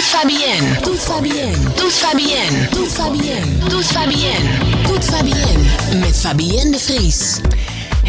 Tous Fabienne. Tous Fabienne. Tous Fabienne. Tous Fabienne. Tous Fabienne. Tous Fabienne. Met Fabienne de Vries.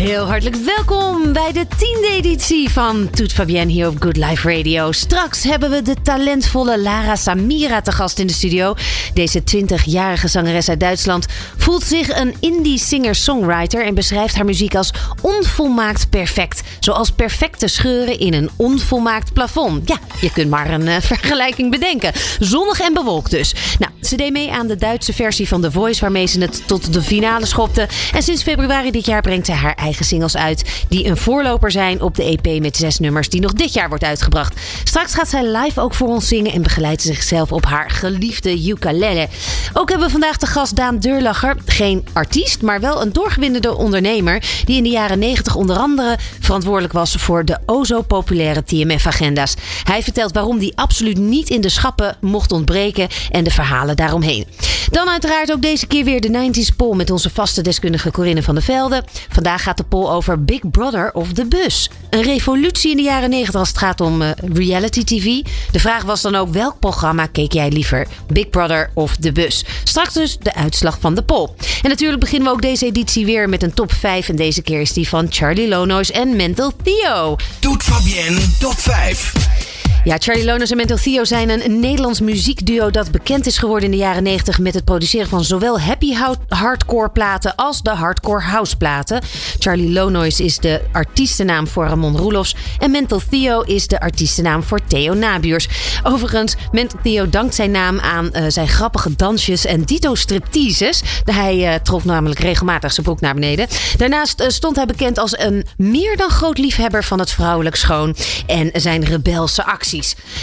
Heel hartelijk welkom bij de tiende editie van Toet Fabienne hier op Good Life Radio. Straks hebben we de talentvolle Lara Samira te gast in de studio. Deze 20-jarige zangeres uit Duitsland voelt zich een indie singer-songwriter en beschrijft haar muziek als onvolmaakt perfect. Zoals perfecte scheuren in een onvolmaakt plafond. Ja, je kunt maar een eh, vergelijking bedenken. Zonnig en bewolkt dus. Nou, ze deed mee aan de Duitse versie van The Voice waarmee ze het tot de finale schopte. En sinds februari dit jaar brengt ze haar eigen singles uit. Die een voorloper zijn op de EP met zes nummers die nog dit jaar wordt uitgebracht. Straks gaat zij live ook voor ons zingen en begeleidt zichzelf op haar geliefde ukulele. Ook hebben we vandaag de gast Daan Deurlacher. Geen artiest, maar wel een doorgewinterde ondernemer. Die in de jaren 90 onder andere verantwoordelijk was voor de o zo populaire TMF-agenda's. Hij vertelt waarom die absoluut niet in de schappen mocht ontbreken en de verhalen daaromheen. Dan uiteraard ook deze keer weer de 90s poll met onze vaste deskundige Corinne van der Velde. Vandaag gaat de poll over Big Brother of The Bus. Een revolutie in de jaren 90 als het gaat om uh, reality TV. De vraag was dan ook welk programma keek jij liever? Big Brother of The Bus? Straks dus de uitslag van de poll. En natuurlijk beginnen we ook deze editie weer met een top 5. En deze keer is die van Charlie Lonois en Mental Theo. Doet Fabienne top 5. Ja, Charlie Lonos en Mental Theo zijn een Nederlands muziekduo dat bekend is geworden in de jaren 90 met het produceren van zowel happy hardcore platen als de hardcore house platen. Charlie Lonois is de artiestennaam voor Ramon Roelofs en Mental Theo is de artiestennaam voor Theo Nabuurs. Overigens, Mental Theo dankt zijn naam aan uh, zijn grappige dansjes en dito stripteases. Hij uh, trok namelijk regelmatig zijn broek naar beneden. Daarnaast uh, stond hij bekend als een meer dan groot liefhebber van het vrouwelijk schoon en zijn rebelse acties.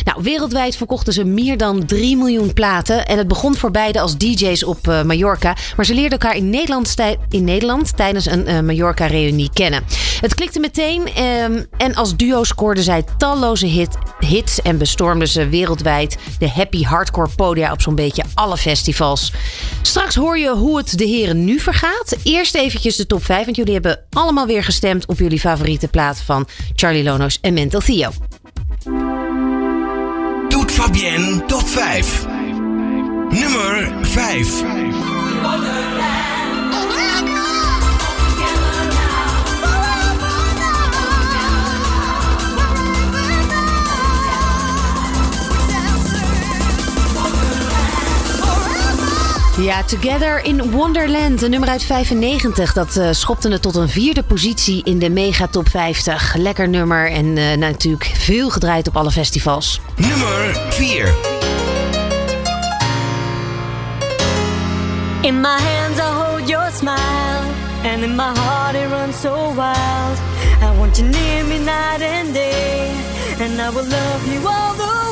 Nou, wereldwijd verkochten ze meer dan 3 miljoen platen. En het begon voor beide als DJ's op uh, Mallorca. Maar ze leerden elkaar in Nederland, in Nederland tijdens een uh, Mallorca-reunie kennen. Het klikte meteen um, en als duo scoorden zij talloze hit, hits en bestormden ze wereldwijd de happy hardcore podia op zo'n beetje alle festivals. Straks hoor je hoe het de heren nu vergaat. Eerst eventjes de top 5, want jullie hebben allemaal weer gestemd op jullie favoriete plaat van Charlie Lonos en Mental Theo. Doet Fabienne top 5. Nummer 5. Ja, Together in Wonderland, een nummer uit 95. Dat uh, schopte het tot een vierde positie in de Mega Top 50. Lekker nummer en uh, natuurlijk veel gedraaid op alle festivals. Nummer 4. In my hands I hold your smile And in my heart it runs so wild I want you near me night and day And I will love you all the way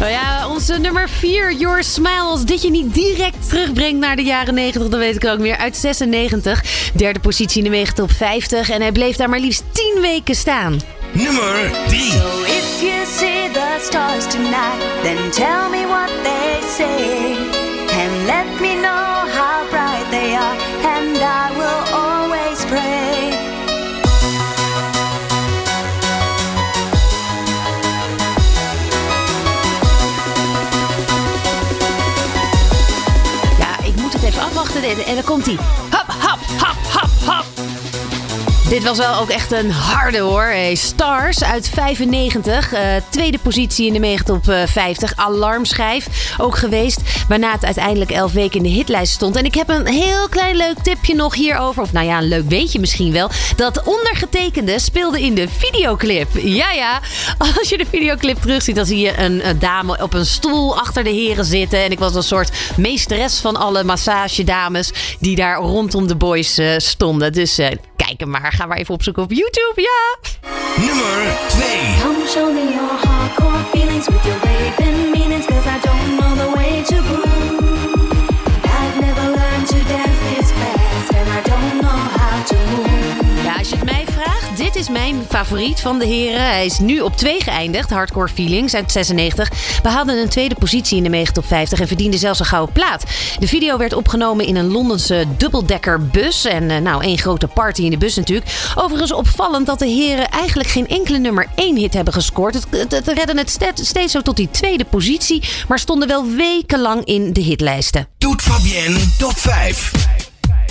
Nou ja, onze nummer 4, Your Smile. Als dit je niet direct terugbrengt naar de jaren 90, dan weet ik ook meer. Uit 96. Derde positie in de megatop 50. En hij bleef daar maar liefst 10 weken staan. Nummer 3. So if you see the stars tonight, then tell me what they say. And let me know En dan komt hij. Hop, hop, hop, hop, hop. Dit was wel ook echt een harde hoor. Hey, Stars uit 95. Uh, tweede positie in de megatop uh, 50. Alarmschijf ook geweest. Waarna het uiteindelijk 11 weken in de hitlijst stond. En ik heb een heel klein leuk tipje nog hierover. Of nou ja, een leuk weetje misschien wel. Dat ondergetekende speelde in de videoclip. Ja, ja. Als je de videoclip terugziet, dan zie je een, dame op een stoel achter de heren zitten. En ik was een soort meesteres van alle massagedames die daar rondom de boys uh, stonden. Dus kijk hem maar. Ga maar even opzoeken op YouTube, ja. Nummer 2. Come show me your hardcore feelings with your raping meanings Cause I don't know the way to prove dit is mijn favoriet van de heren. Hij is nu op 2 geëindigd. Hardcore Feelings uit 96. Behaalde een tweede positie in de Mega Top 50 en verdiende zelfs een gouden plaat. De video werd opgenomen in een Londense dubbeldekker bus. En eh, nou, één grote party in de bus natuurlijk. Overigens opvallend dat de heren eigenlijk geen enkele nummer 1 hit hebben gescoord. Het, het, redden het ste- steeds zo tot die tweede positie. Maar stonden wel wekenlang in de hitlijsten. Doet Fabienne top 5.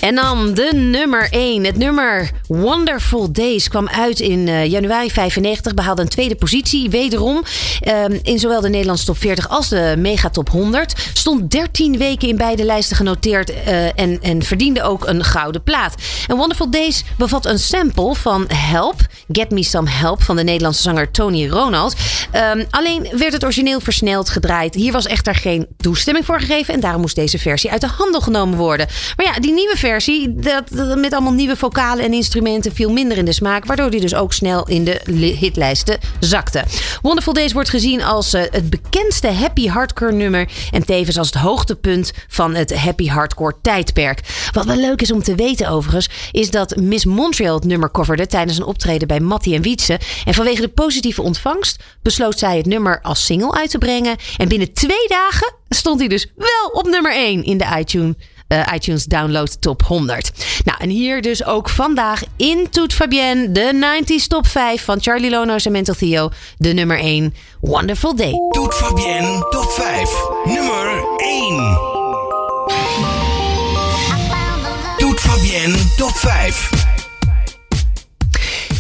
En dan de nummer 1. Het nummer Wonderful Days kwam uit in eh, januari 95. Behaalde een tweede positie. Wederom ehm, in zowel de Nederlandse top 40 als de Mega Top 100. Stond 13 weken in beide lijsten genoteerd. eh, en, en verdiende ook een gouden plaat. En Wonderful Days bevat een sample van Help. Get Me Some Help van de Nederlandse zanger Tony Ronald. Ehm, alleen werd het origineel versneld gedraaid. Hier was echter geen toestemming voor gegeven. En daarom moest deze versie uit de handel genomen worden. Maar ja, die nieuwe versie, dat, met allemaal nieuwe vocalen en instrumenten, viel minder in de smaak. Waardoor die dus ook snel in de li- hitlijsten zakte. Wonderful Days wordt gezien als eh, het bekendste happy hardcore nummer. En tevens als het hoogtepunt van het happy hardcore tijdperk. Wat wel leuk is om te weten overigens, is dat Miss Montreal het nummer coverde tijdens een optreden bij Mattie en Wietse. En vanwege de positieve ontvangst besloot zij het nummer als single uit te brengen. En binnen twee dagen stond hij dus wel op nummer 1 in de iTunes. Eh, iTunes Download Top 100. Nou, en hier dus ook vandaag in Toet Fabienne, de 90s Top 5 van Charlie Lono's en Mental Theo, de nummer 1, Wonderful Day. Doet Fabienne top 5. Nummer 1. Doet Fabienne top 5.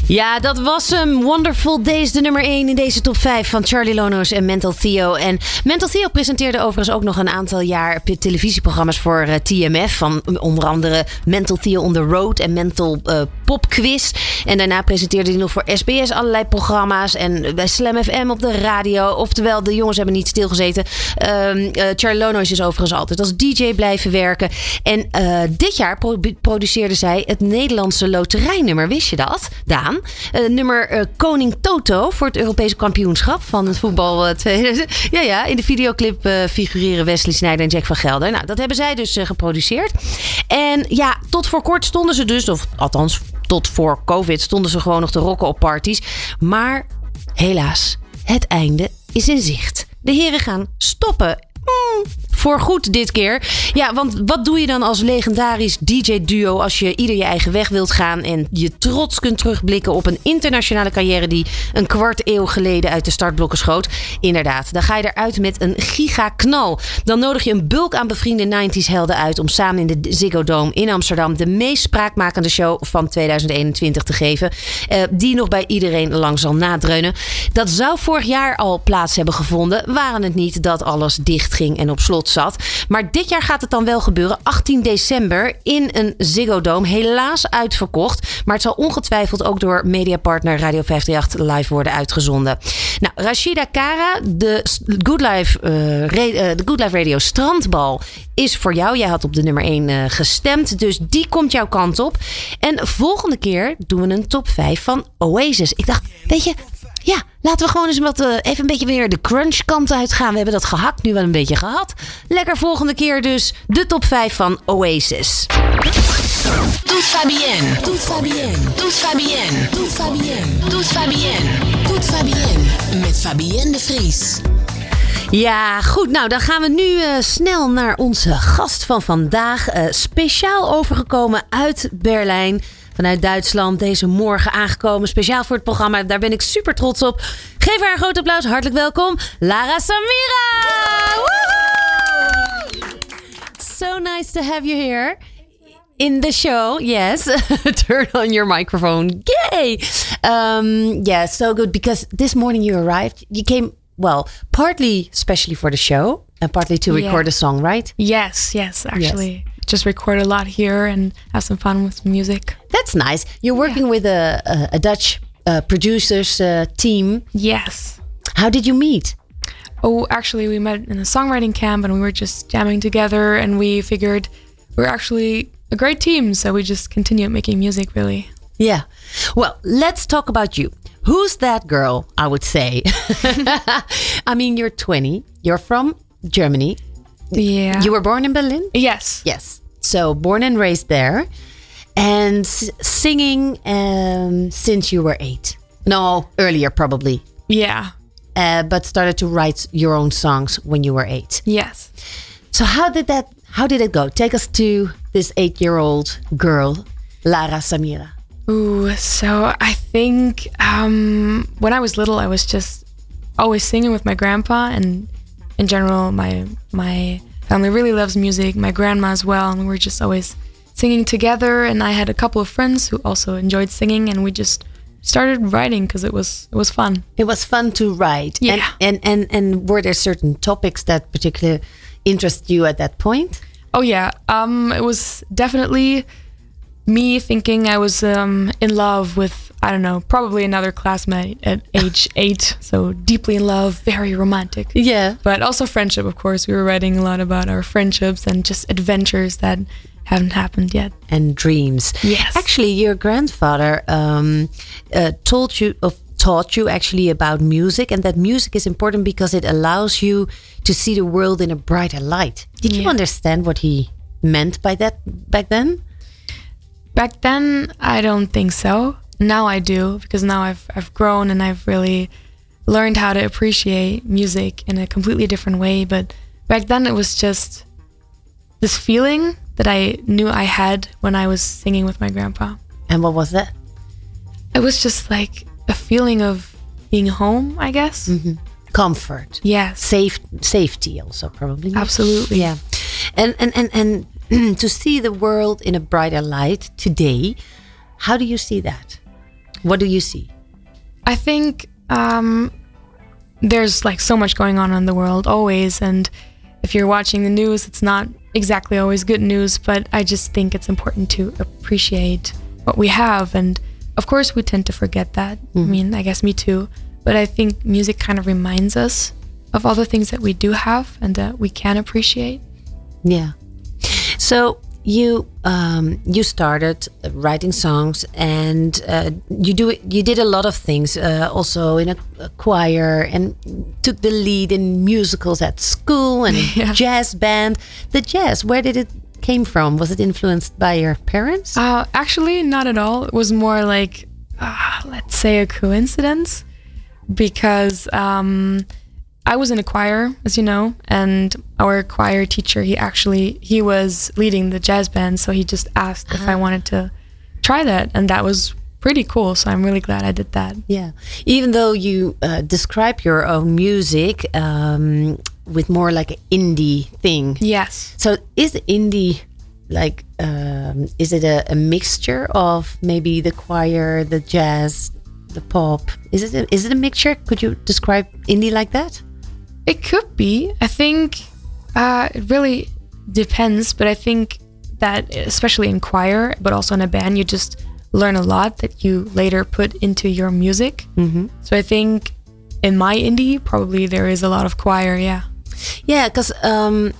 Ja, dat was hem. Wonderful Days, de nummer 1 in deze top 5 van Charlie Lono's en Mental Theo. En Mental Theo presenteerde overigens ook nog een aantal jaar televisieprogramma's voor eh, TMF. Van onder andere Mental Theo on the Road en Mental eh, Pop Quiz. En daarna presenteerde hij nog voor SBS allerlei programma's. En bij Slam FM op de radio. Oftewel, de jongens hebben niet stilgezeten. Ehm eh, Charlie Lono's is overigens altijd als DJ blijven werken. En eh, dit jaar pro- produceerde zij het Nederlandse loterijnummer. Wist je dat, Daan? Eh, nummer Koning Toto voor het Europese kampioenschap van het voetbal. 2000. ja, ja, in de videoclip figureren Wesley Sneijder en Jack van Gelder. Nou, dat hebben zij dus geproduceerd. En ja, tot voor kort stonden ze dus, of althans tot voor COVID, stonden ze gewoon nog te rocken op parties. Maar helaas, het einde is in zicht. De heren gaan stoppen. Voor goed dit keer. Ja, want wat doe je dan als legendarisch DJ-duo als je ieder je eigen weg wilt gaan en je trots kunt terugblikken op een internationale carrière die een kwart eeuw geleden uit de startblokken schoot? Inderdaad, dan ga je eruit met een gigaknal. Dan nodig je een bulk aan bevriende 90s helden uit om samen in de Ziggo Dome in Amsterdam de meest spraakmakende show van 2021 te geven, eh, die nog bij iedereen lang zal nadreunen. Dat zou vorig jaar al plaats hebben gevonden, waren het niet dat alles dicht en op slot zat. Maar dit jaar gaat het dan wel gebeuren. 18 december in een Ziggo Dome. Helaas uitverkocht. Maar het zal ongetwijfeld ook door mediapartner Radio 538 live worden uitgezonden. Nou, Rashida Kara, de Good Life, eh, eh, de Good Life Radio strandbal is voor jou. Jij had op de nummer 1 eh, gestemd. Dus die komt jouw kant op. En volgende keer doen we een top 5 van Oasis. Ik dacht, weet je, ja, laten we gewoon eens wat, eh, even een beetje weer de crunch kant uitgaan. We hebben dat gehakt nu wel een beetje gehad. Lekker volgende keer dus de top 5 van Oasis. Doet Fabienne. Doet Fabienne. Doet Fabienne. Doet Fabienne. Doet Fabienne. Met Fabienne de Vries. Ja, goed. Nou, dan gaan we nu eh, snel naar onze gast van vandaag. Eh, speciaal overgekomen uit Berlijn. Vanuit Duitsland deze morgen aangekomen. Speciaal voor het programma. Daar ben ik super trots op. Geef haar een groot applaus. Hartelijk welkom. Lara Samira. Woehoe! So nice to have you here. In the show, yes. Turn on your microphone. Yay! Um, yeah, so good because this morning you arrived. You came, well, partly especially for the show and partly to Yeah. record a song, right? Yes, yes, actually. Just record a lot here and have some fun with music. That's nice. You're working with a, a, a Dutch uh, producers uh, team. Yes. How did you meet? Oh, actually, we met in a songwriting camp and we were just jamming together and we figured we're actually a great team. So we just continued making music, really. Yeah. Well, let's talk about you. Who's that girl? I would say. I mean, you're 20. You're from Germany. Yeah. You were born in Berlin? Yes. Yes. So born and raised there. and s- singing um, since you were eight. No, earlier probably. Yeah. Uh, but started to write your own songs when you were eight. Yes. So how did that? How did it go? Take us to this eight-year-old girl, Lara Samira. Ooh, so I think um, when I was little, I was just always singing with my grandpa, and in general, my my family really loves music. My grandma as well, and we were just always singing together. And I had a couple of friends who also enjoyed singing, and we just started writing because it was it was fun. It was fun to write. Yeah. And, and and and were there certain topics that particularly interest you at that point? Oh yeah, um, it was definitely me thinking I was um, in love with I don't know, probably another classmate at age eight. So deeply in love, very romantic. Yeah. But also friendship, of course. We were writing a lot about our friendships and just adventures that haven't happened yet. And dreams. Yes. Actually, your grandfather um, uh, told you of taught you actually about music and that music is important because it allows you to see the world in a brighter light. Did you understand what he meant by that back then? Back then, I don't think so. Now I do because now I've I've grown and I've really learned how to appreciate music in a completely different way. But back then, it was just this feeling that I knew I had when I was singing with my grandpa. And what was that? It was just like a feeling of being home, I guess. Mm-hmm. Comfort. Yes, Safe, safety also probably. absolutely. Yeah. And and and and to see the world in a brighter light today, how do you see that? What do you see? I think um, there's like so much going on in the world always, and if you're watching the news, it's not exactly always good news. But I just think it's important to appreciate what we have, and of course, we tend to forget that. I mean, I guess me too. But I think music kind of reminds us of all the things that we do have and that we can appreciate. Yeah. So you um, you started writing songs, and uh, you do you did a lot of things. Uh, also in a, a choir, and took the lead in musicals at school and Yeah. jazz band. The jazz, where did it came from? Was it influenced by your parents? Uh, actually, not at all. It was more like, uh, let's say, a coincidence, because um, I was in a choir, as you know, and our choir teacher, he actually he was leading the jazz band, so he just asked if I wanted to try that, and that was pretty cool. So I'm really glad I did that. Yeah, even though you uh, describe your own music um, with more like an indie thing. Yes. So is indie like um, is it a, a mixture of maybe the choir, the jazz, the pop? Is it a, is it a mixture? Could you describe indie like that? It could be. I think uh, it really depends, but I think that especially in choir, but also in a band, you just learn a lot that you later put into your music. Mm-hmm. So I think in my indie, probably there is a lot of choir. Yeah. Yeah, because um,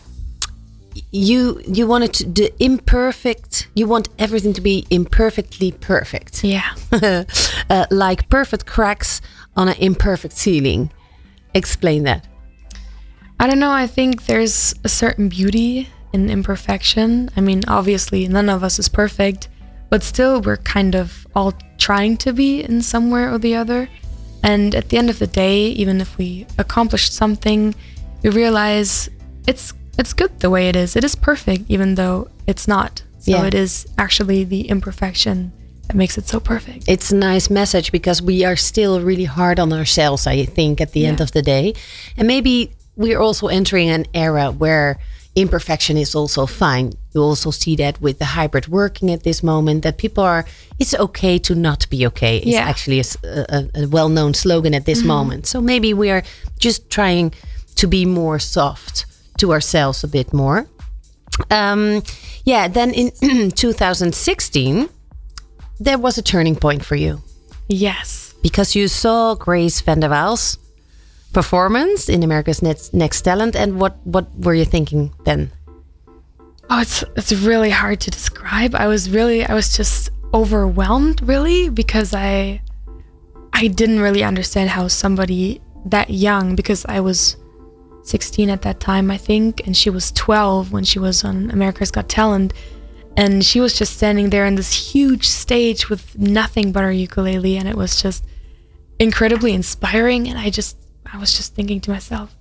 you you wanted to the imperfect. You want everything to be imperfectly perfect. Yeah. uh, like perfect cracks on an imperfect ceiling. Explain that. I don't know. I think there's a certain beauty in imperfection. I mean, obviously, none of us is perfect, but still, we're kind of all trying to be in somewhere or the other. And at the end of the day, even if we accomplished something, we realize it's it's good the way it is. It is perfect, even though it's not. So Yeah. it is actually the imperfection that makes it so perfect. it's a nice message because we are still really hard on ourselves i think at the end of the day and maybe we're also entering an era where imperfection is also fine. You also see that with the hybrid working at this moment that people are it's okay to not be okay. It's Yeah. actually a well-known slogan at this moment. So maybe we are just trying to be more soft to ourselves a bit more. Um, yeah then in 2016 there was a turning point for you. Yes. because you saw Grace VanderWaal's performance in America's Next, Next Talent, and what what were you thinking then? Oh, it's it's really hard to describe. I was really I was just overwhelmed really because I I didn't really understand how somebody that young because I was 16 at that time I think and she was 12 when she was on America's Got Talent and she was just standing there on this huge stage with nothing but her ukulele, and it was just incredibly inspiring. And I just, I was just thinking to myself,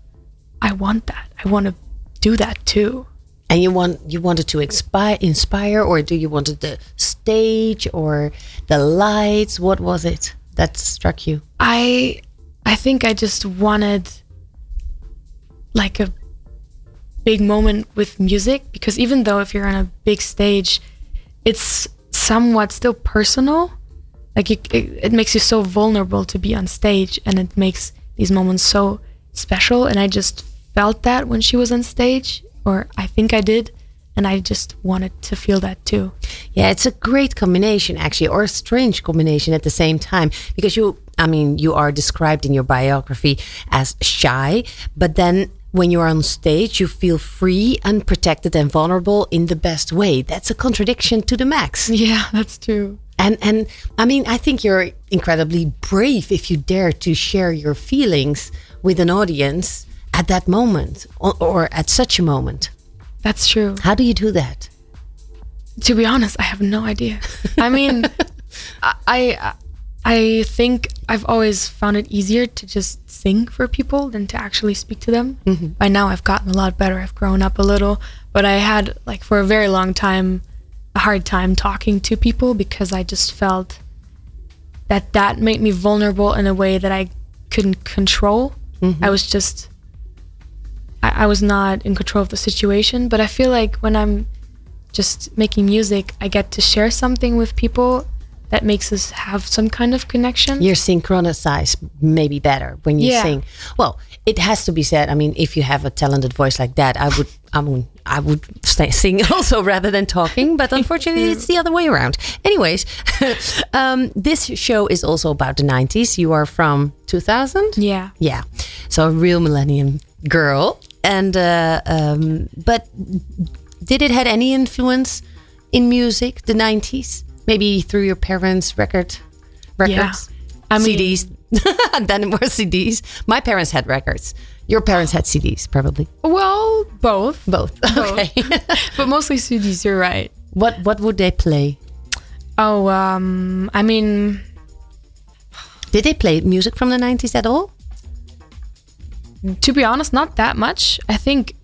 I want that. I want to do that too. And you want you wanted to inspire, inspire, or do you wanted the stage or the lights? What was it that struck you? I I think I just wanted like a big moment with music because even though if you're on a big stage, it's somewhat still personal. Like you, it, it makes you so vulnerable to be on stage, and it makes these moments so special. And I just felt that when she was on stage, or I think I did, and I just wanted to feel that too. Yeah, it's a great combination actually, or a strange combination at the same time because you I mean, you are described in your biography as shy, but then when you're on stage, you feel free, unprotected, and vulnerable in the best way. That's a contradiction to the max. Yeah, that's true. And and I mean, I think you're incredibly brave if you dare to share your feelings with an audience at that moment or, or at such a moment. That's true. How do you do that? To be honest, I have no idea. I mean, I, I I think I've always found it easier to just sing for people than to actually speak to them. Mm-hmm. By now, I've gotten a lot better. I've grown up a little, but I had like for a very long time a hard time talking to people because I just felt that that made me vulnerable in a way that I couldn't control. Mm-hmm. I was just I, I was not in control of the situation. But I feel like when I'm just making music, I get to share something with people that makes us have some kind of connection. You're synchronized maybe better when you Yeah. sing. Well, it has to be said. I mean, if you have a talented voice like that, I would, I mean, I would stay, sing also rather than talking. But unfortunately, it's the other way around. Anyways, um, this show is also about the '90s. You are from 2000. Yeah. Yeah, so a real millennium girl. And uh, um, but did it had any influence in music, the '90s? Maybe through your parents' record records, I mean- CDs. then was CDs. My parents had records. Your parents had CDs, probably Well, both, both. Okay. but mostly CDs. You're right. what What would they play? Oh, um, I mean, Did they play music from the '90s at all? to be honest, not that much. I think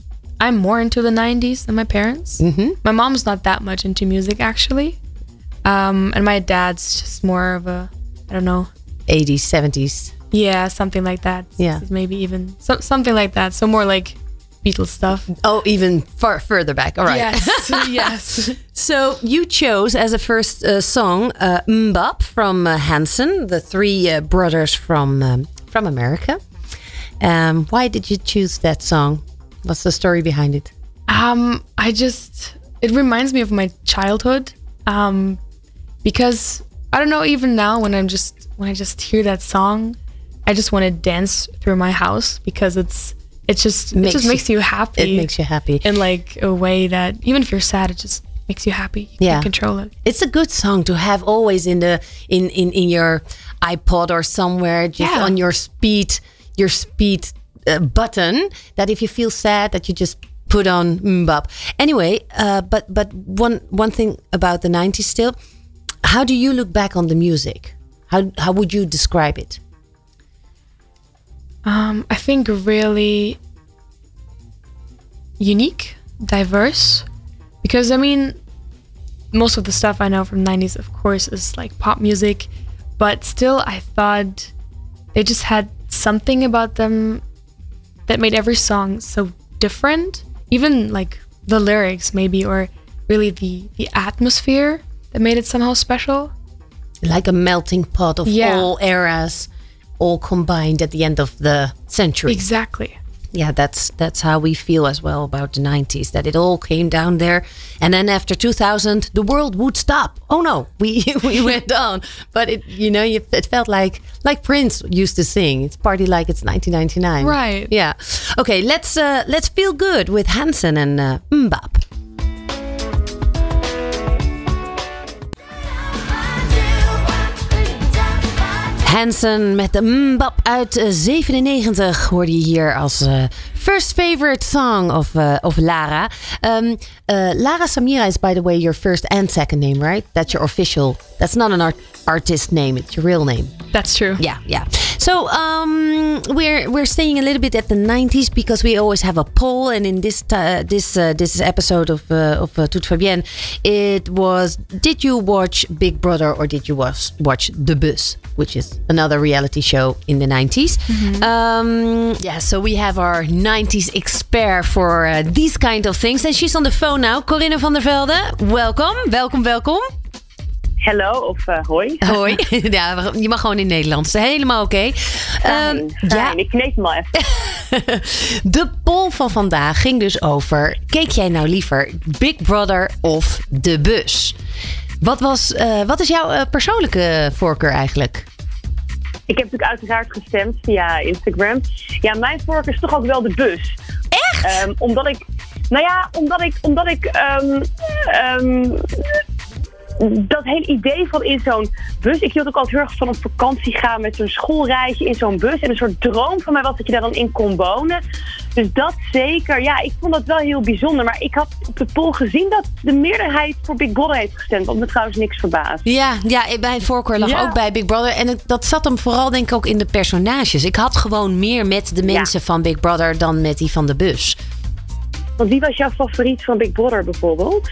I'm more into the 90s than my parents. Mm-hmm. My mom's not that much into music, actually. Um, and my dad's just more of a, I don't know, 80s, 70s. Yeah, something like that. Yeah. Maybe even so, something like that. So more like Beatles stuff. Oh, even far further back. All right. Yes, yes. So you chose as a first uh, song uh, MMMBop from uh, Hanson, the three uh, brothers from um, from America. Um, why did you choose that song? What's the story behind it? Um, I just it reminds me of my childhood. Um, because I don't know. Even now, when I'm just when I just hear that song, I just want to dance through my house because it's it just it Makes just you- makes you happy. It makes you happy. in like a way that even if you're sad, it just makes you happy. You Yeah. can control it. It's a good song to have always in the in in, in your iPod or somewhere, just Yeah. on your speed your speed uh, button. That if you feel sad, that you just put on MMMBop. Anyway, uh, but but one one thing about the '90s still. How do you look back on the music? How how would you describe it? Um, I think really unique, diverse, because I mean, most of the stuff I know from '90s, of course, is like pop music, but still, I thought they just had something about them that made every song so different. Even like the lyrics, maybe, or really the the atmosphere that made it somehow special. Like a melting pot of Yeah. all eras, all combined at the end of the century. Exactly. yeah that's that's how we feel as well about the 90s that it all came down there. And then after 2000 the world would stop. Oh no we we went on. But it you know you, it felt like like prince used to sing. It's party like it's 1999 Right. yeah. Okay let's uh let's feel good with Hanson and uh, MMMBop Hansen met de Mbap uit eh, 97 hoorde je hier als eh, first favorite song of, uh, of Lara. Uh, Lara Samira is, by the way, your first and second name, right? That's your official. That's not an art artist name. It's your real name. That's true. Yeah, yeah. So um, we're we're staying a little bit at the 90s because we always have a poll, and in this uh, this uh, this episode of uh, of uh, Toute Fabienne, it was: Did you watch Big Brother or did you watch watch The Bus, which is another reality show in the 90s? Um, yeah. So we have our 90s expert for uh, these kind of things, and she's on the phone now. Corinne van der Velde, welcome, welcome, welkom. Hello of uh, hoi. Hoi. ja, je mag gewoon in Nederlands. Helemaal oké. Fijn, Ehm, ja, Ik kneep hem al even. de poll van vandaag ging dus over... Keek jij nou liever Big Brother of De Bus? Wat, was, eh, wat is jouw eh, persoonlijke voorkeur eigenlijk? Ik heb natuurlijk uiteraard gestemd via Instagram. Ja, mijn voorkeur is toch ook wel de bus. Echt? Ehm, omdat ik, nou ja, omdat ik, omdat ik ehm, dat hele idee van in zo'n bus. Ik hield ook altijd heel erg van op vakantie gaan met zo'n schoolreisje in zo'n bus. En een soort droom van mij was dat je daar dan in kon wonen. Dus dat zeker. Ja, ik vond dat wel heel bijzonder. Maar ik had op de poll gezien dat de meerderheid voor Big Brother heeft gestemd. Wat me trouwens niks verbaast. Ja, ja, mijn voorkeur lag Ja. ook bij Big Brother. En het- dat zat hem vooral denk ik ook in de personages. Ik had gewoon meer met de mensen van Big Brother dan met die van de bus. Want wie was jouw favoriet van Big Brother bijvoorbeeld?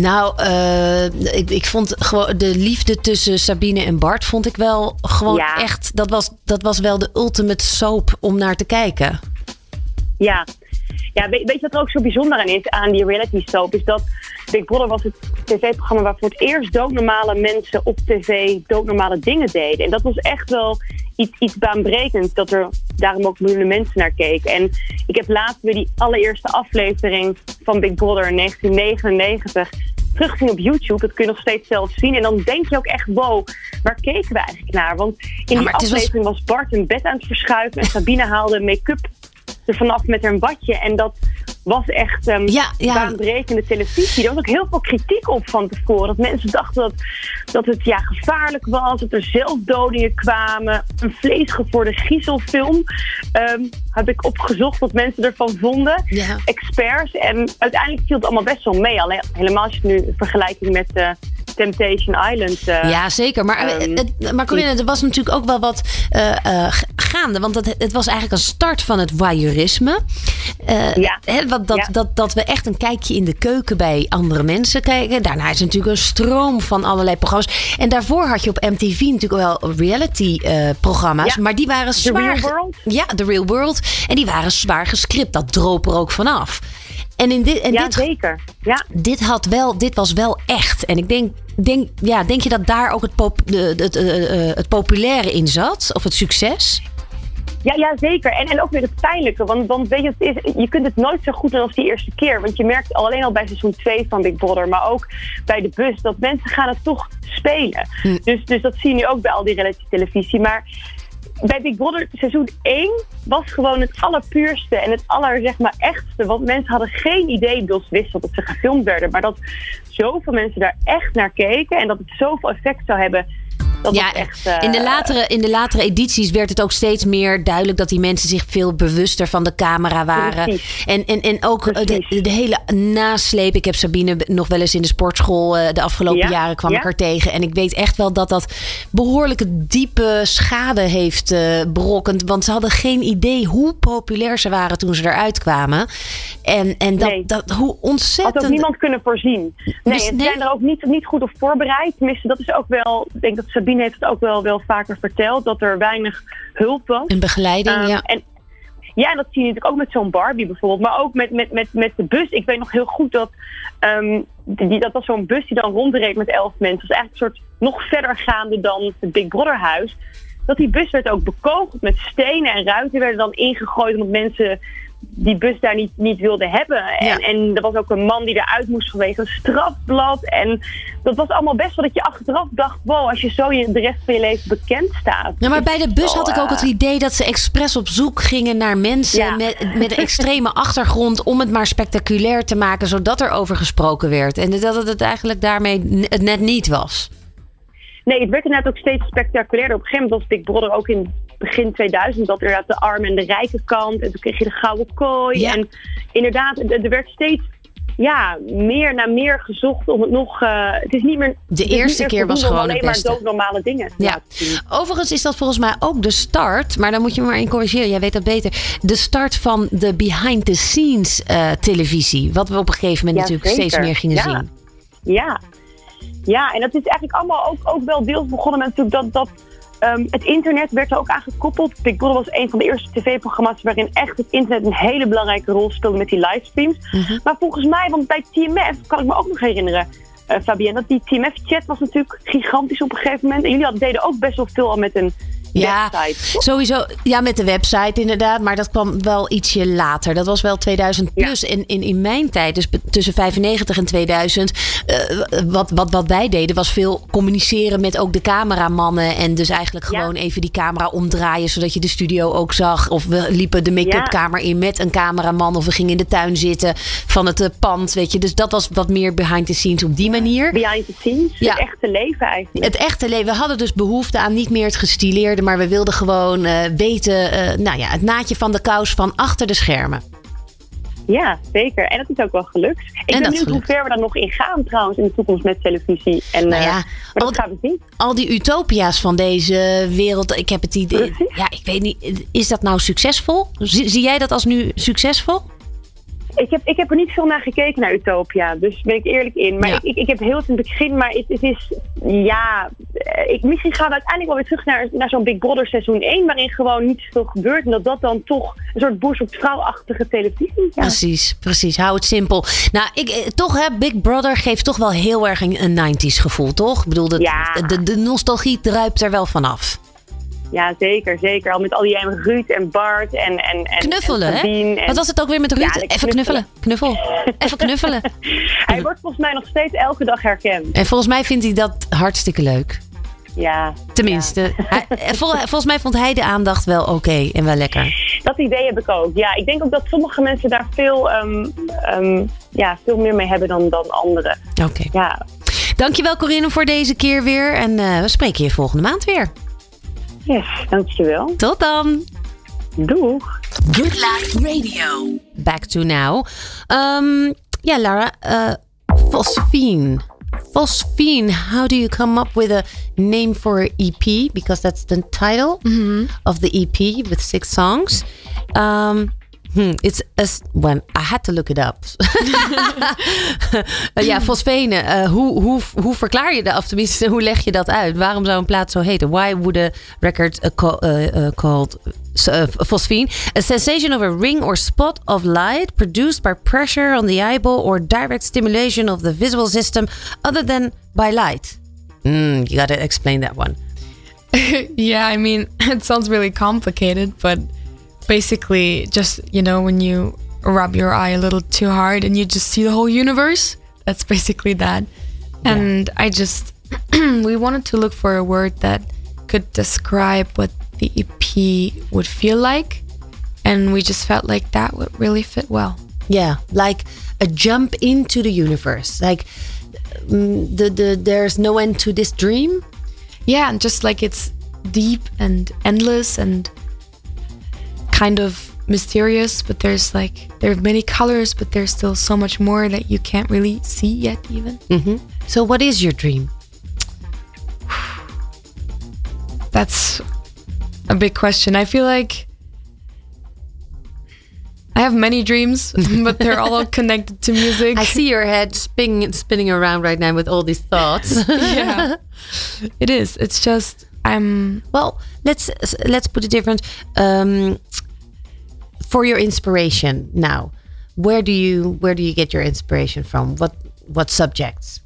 Nou, eh, ik, ik vond gewoon de liefde tussen Sabine en Bart vond ik wel gewoon Ja. echt. Dat was, dat was wel de ultimate soap om naar te kijken. Ja. Ja, weet, weet je wat er ook zo bijzonder aan is, aan die reality soap? Is dat Big Brother was het tv-programma waar voor het eerst doodnormale mensen op tv doodnormale dingen deden. En dat was echt wel iets, iets baanbrekends, dat er daarom ook miljoenen mensen naar keken. En ik heb laatst weer die allereerste aflevering van Big Brother in 1999 teruggezien op YouTube. Dat kun je nog steeds zelf zien. En dan denk je ook echt, wow, waar keken we eigenlijk naar? Want in die aflevering was Bart een bed aan het verschuiven en Sabine haalde make-up er vanaf met haar badje. En dat was echt ehm Ja, ja. baanbrekende televisie. Er was ook heel veel kritiek op van tevoren. Dat mensen dachten dat, dat het ja, gevaarlijk was. Dat er zelfdodingen kwamen. Een vleesgevoerde griezelfilm. Ehm heb ik opgezocht wat mensen ervan vonden. Ja. Experts. En uiteindelijk viel het allemaal best wel mee. Alleen, helemaal als je het nu in vergelijking met eh, Temptation Island... eh, Ja, zeker. Maar, eh, Ehm, het, maar Corinne, er was natuurlijk ook wel wat gaande. Want het, het was eigenlijk een start van het voyeurisme. Ja. Dat, Ja. dat, dat we echt een kijkje in de keuken bij andere mensen kijken. Daarna is natuurlijk een stroom van allerlei programma's. En daarvoor had je op MTV natuurlijk wel reality-programma's. Ja. maar die waren The zwaar... Real ge- World. Ja, The Real World. En die waren zwaar gescript. Dat droop er ook vanaf. En, in dit, en ja, dit zeker. Ja. dit, had wel, dit was wel echt. En ik denk, denk, ja, denk je dat daar ook het, pop, de, de- het, eh, eh, het populaire in zat? Of het succes? Ja, ja, zeker. En, en ook weer het pijnlijke. Want, want weet je, wat het is, je kunt het nooit zo goed doen als die eerste keer. Want je merkt al alleen al bij seizoen 2 van Big Brother, maar ook bij de bus, dat mensen gaan het toch spelen. Dus, dus dat zie je nu ook bij al die reality televisie. Maar bij Big Brother seizoen 1 was gewoon het allerpuurste en het aller, zeg maar, echtste. Want mensen hadden geen idee, ze wisten dat ze gefilmd werden, maar dat zoveel mensen daar echt naar keken en dat het zoveel effect zou hebben. Dat ja, echt, eh, in, de latere, in de latere edities werd het ook steeds meer duidelijk dat die mensen zich veel bewuster van de camera waren. Precies. En, en, en ook eh, de, hele nasleep. Ik heb Sabine nog wel eens in de sportschool eh, de afgelopen Ja, jaren kwam ja. ik haar tegen. En ik weet echt wel dat dat behoorlijke diepe schade heeft eh berokkend. Want ze hadden geen idee hoe populair ze waren toen ze eruit kwamen. En, en dat, Nee. dat, hoe had ontzettend. ook niemand kunnen voorzien. Nee, Dus ze zijn er ook niet, niet goed op voorbereid. Tenminste, dat is ook wel, ik denk dat Sabine heeft het ook wel, wel vaker verteld, dat er weinig hulp was. Een begeleiding, Ehm, ja. En, ja, en dat zie je natuurlijk ook met zo'n Barbie bijvoorbeeld. Maar ook met, met, met, met de bus. Ik weet nog heel goed dat ehm, die, dat was zo'n bus die dan rondreed met elf mensen. Dat is eigenlijk een soort nog verder gaande dan het Big Brother huis. Dat die bus werd ook bekogeld met stenen en ruiten werden dan ingegooid omdat mensen die bus daar niet, niet wilden hebben. En, Ja. en er was ook een man die eruit moest vanwege een strafblad. En dat was allemaal best wel dat je achteraf dacht... wow, als je zo je, de rest van je leven bekend staat. Nou, maar bij de bus had ik ook het eh, idee dat ze expres op zoek gingen naar mensen Ja. met, met een extreme achtergrond om het maar spectaculair te maken, zodat er over gesproken werd. En dat het het eigenlijk daarmee het net niet was. Nee, het werd inderdaad ook steeds spectaculairder. Op een gegeven moment was Big Brother ook in begin 2000 dat inderdaad de arme en de rijke kant. En toen kreeg je de gouden kooi. Ja. En inderdaad, er er werd steeds ja, meer naar meer gezocht om het nog... eh, het is niet meer... De het eerste meer keer was gewoon het alleen maar beste. doodnormale dingen Ja. Overigens is dat volgens mij ook de start, maar dan moet je me maar in corrigeren, jij weet dat beter. De start van de behind the scenes eh, televisie, wat we op een gegeven moment Ja, natuurlijk steeds meer gingen Ja. zien. Ja. ja, en dat is eigenlijk allemaal ook, ook wel deels begonnen met natuurlijk dat, dat ehm, het internet werd er ook aan gekoppeld. Big Brother was een van de eerste tv-programma's waarin echt het internet een hele belangrijke rol speelde met die livestreams. Mhm. Maar volgens mij, want bij TMF kan ik me ook nog herinneren, eh Fabienne, dat die TMF-chat was natuurlijk gigantisch op een gegeven moment. En jullie hadden, deden ook best wel veel al met een Ja, website. sowieso. Ja, met de website inderdaad. Maar dat kwam wel ietsje later. Dat was wel 2000 plus. En in, in mijn tijd, dus tussen 95 en 2000. eh, wat, wat, wat wij deden was veel communiceren met ook de cameramannen. En dus eigenlijk Ja. gewoon even die camera omdraaien. Zodat je de studio ook zag. Of we liepen de make-up Ja. kamer in met een cameraman. Of we gingen in de tuin zitten van het eh, pand. Weet je. Dus dat was wat meer behind the scenes op die manier. Behind the scenes, Ja. het echte leven eigenlijk. Het echte leven. We hadden dus behoefte aan niet meer het gestileerde, maar we wilden gewoon eh, weten, eh, nou ja, het naadje van de kous van achter de schermen. Ja, zeker. En dat is ook wel gelukt. Ik ben benieuwd hoe ver we daar nog in gaan trouwens in de toekomst met televisie. En, Nou eh, ja, maar al dat gaan we zien. Al die utopia's van deze wereld, ik heb het idee, Precies. ja, ik weet niet, is dat nou succesvol? Zie, zie jij dat als nu succesvol? Ik heb, ik heb er niet veel naar gekeken naar Utopia, dus ben ik eerlijk in. Maar Ja. ik, ik, ik heb heel het in het begin, maar het, het is, ja, eh, ik, misschien gaan we uiteindelijk wel weer terug naar, naar zo'n Big Brother seizoen 1, waarin gewoon niet zoveel gebeurt. En dat dat dan toch een soort boers op vrouwachtige televisie is. Ja. Precies, precies. Hou het simpel. Nou, ik, eh, toch hè, Big Brother geeft toch wel heel erg een, een 90s gevoel, toch? Ik bedoel, dat, Ja. de, de nostalgie druipt er wel vanaf. Ja, zeker, zeker. Al met al die Ruud en Bart en, en, en Knuffelen, en hè? En- Wat was het ook weer met Ruud? Ja, Even knuffelen. Knuffel. Even knuffelen. Hij wordt volgens mij nog steeds elke dag herkend. En volgens mij vindt hij dat hartstikke leuk. Ja. Tenminste, hij- eh, vol- volgens mij vond hij de aandacht wel oké en wel lekker. Dat idee heb ik ook. Ja, ik denk ook dat sommige mensen daar veel, ehm, ehm, ja, veel meer mee hebben dan, dan anderen. Oké. Ja, Dankjewel Corinne voor deze keer weer. En eh, we spreken je volgende maand weer. Yes, dankjewel. Tot dan. Doeg! Good Life Radio. Back to now. Um, ja, Lara. Uh, phosphene. Phosphene. How do you come up with a name for an EP? Because that's the title of the EP with six songs. Um, hmm, it's a, s- when I had to look it up. Uh, ja, fosfene. Uh, hoe, hoe, hoe verklaar je dat? Of tenminste, hoe leg je dat uit? Waarom zou een plaat zo heten? Why would a record uh, call, uh, uh, called uh, phosphene? A sensation of a ring or spot of light produced by pressure on the eyeball or direct stimulation of the visual system other than by light. Mm, you gotta explain that one. yeah, I mean, it sounds really complicated, but basically, just, you know, when you rub your eye a little too hard and you just see the whole universe, that's basically that. And I just, we wanted to look for a word that could describe what the EP would feel like. And we just felt like that would really fit well. Yeah, like a jump into the universe. Like mm, the the there's no end to this dream. yeah and just like it's deep and endless and kind of mysterious but there's like there are many colors but there's still so much more that you can't really see yet even So what is your dream? that's a big question i feel like i have many dreams but they're all connected to music I see your head spinning spinning around right now with all these thoughts. yeah it is it's just i'm well, let's let's put it different. Um, for your inspiration now, where do you where do you get your inspiration from? What what subjects?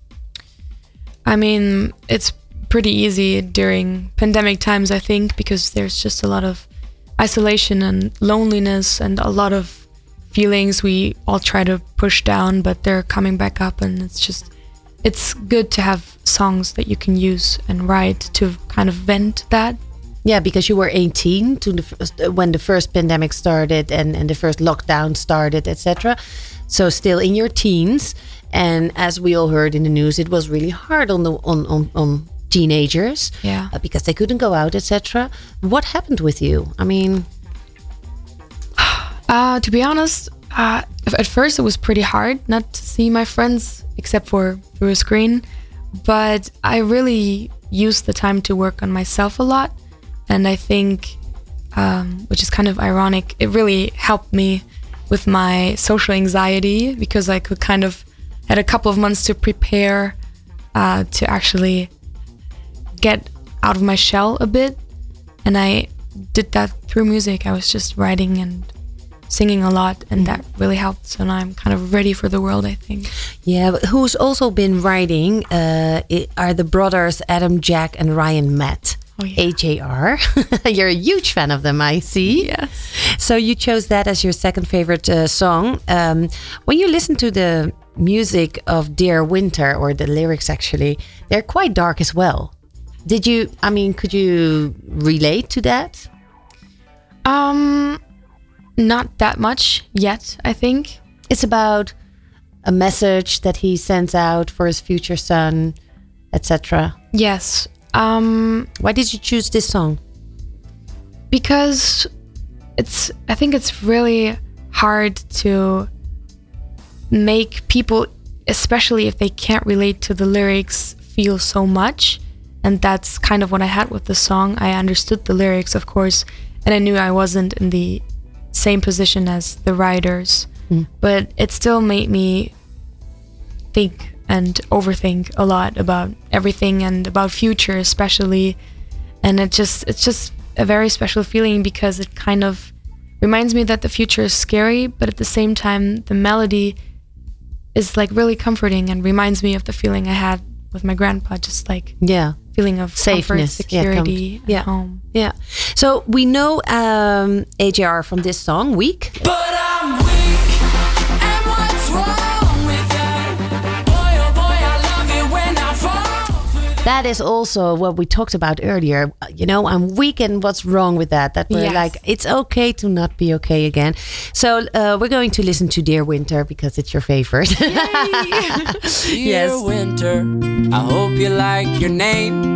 I mean, it's pretty easy during pandemic times, I think, because there's just a lot of isolation and loneliness and a lot of feelings we all try to push down, but they're coming back up. And it's just, it's good to have songs that you can use and write to kind of vent that. Yeah, because you were 18 to the uh, when the first pandemic started and, and the first lockdown started, etc. So still in your teens, and as we all heard in the news, it was really hard on the on, on, on teenagers Yeah. uh, because they couldn't go out, etc. What happened with you? I mean, Uh, to be honest, uh, at first it was pretty hard not to see my friends except for through a screen. But I really used the time to work on myself a lot. And I think, um, which is kind of ironic, it really helped me with my social anxiety because I could kind of had a couple of months to prepare uh, to actually get out of my shell a bit. And I did that through music. I was just writing and singing a lot, and that really helped. So now I'm kind of ready for the world, I think. yeah, but who's also been writing uh, are the brothers Adam, Jack, and Ryan Matt. Oh, yeah. AJR. You're a huge fan of them, I see. Yes. So you chose that as your second favorite uh, song. Um, when you listen to the music of Dear Winter, or the lyrics actually, they're quite dark as well. Did you, I mean, could you relate to that? Um, not that much yet, I think. It's about a message that he sends out for his future son, etc. Yes. Um, Why did you choose this song? because it's I think it's really hard to make people especially if they can't relate to the lyrics feel so much and that's kind of what I had with the song. I understood the lyrics of course and I knew I wasn't in the same position as the writers. But it still made me think and overthink a lot about everything and about future especially and it just it's just a very special feeling because it kind of reminds me that the future is scary but at the same time the melody is like really comforting and reminds me of the feeling I had with my grandpa just like Yeah. feeling of Safeness, comfort, yeah, com- security and yeah. home Yeah. So we know um, AJR from this song, Weak. But That is also what we talked about earlier. You know, I'm weak, and what's wrong with that? That we're Yes. like, it's okay to not be okay again. So uh, we're going to listen to Dear Winter because it's your favorite. Dear Yes. winter, I hope you like your name.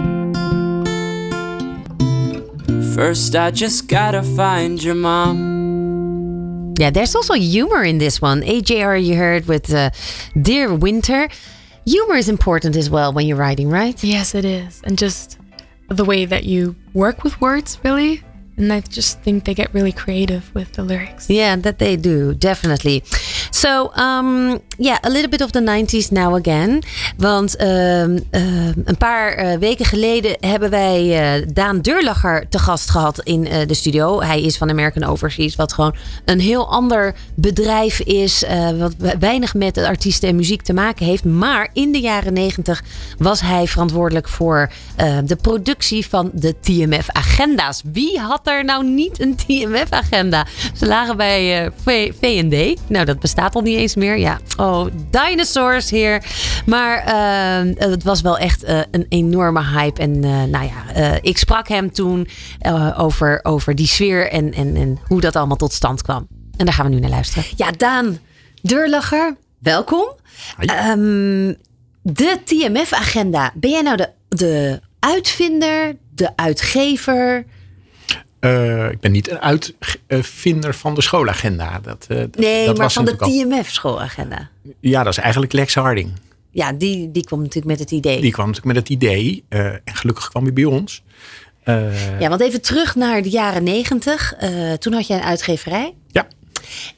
First, I just gotta find your mom. yeah, there's also humor in this one. AJR, you heard with uh, Dear Winter. Humor is important as well when you're writing, right? yes it is and just the way that you work with words really and I just think they get really creative with the lyrics Yeah, that they do, definitely. So, um, yeah, a little bit of the 90s now again. Want um, um, een paar eh, weken geleden hebben wij eh, Daan Deurlacher te gast gehad in eh, de studio. Hij is van American Overseas, wat gewoon een heel ander bedrijf is. wat we- weinig met artiesten en muziek te maken heeft. Maar in de jaren 90 was hij verantwoordelijk voor de productie van de TMF-agenda's. Wie had er nou niet een TMF-agenda? Ze lagen bij V&D. Nou, dat bestaat al niet eens meer. Ja, oh, dinosaurs hier. Maar eh, het was wel echt eh, een enorme hype. En eh, nou ja, eh, ik sprak hem toen eh, over, over die sfeer en, en, en hoe dat allemaal tot stand kwam. En daar gaan we nu naar luisteren. Ja, Daan Deurlacher, welkom. Ehm, de TMF-agenda. Ben jij nou de, de uitvinder, de uitgever? Eh, ik ben niet een uitvinder van de schoolagenda. Dat, eh, Nee, dat maar was van de TMF-schoolagenda. Ja, dat is eigenlijk Lex Harding. Ja, die, die komt natuurlijk met het idee. Die kwam natuurlijk met het idee. eh, en gelukkig kwam hij bij ons. Ja, want even terug naar de jaren negentig. Toen had jij een uitgeverij. ja.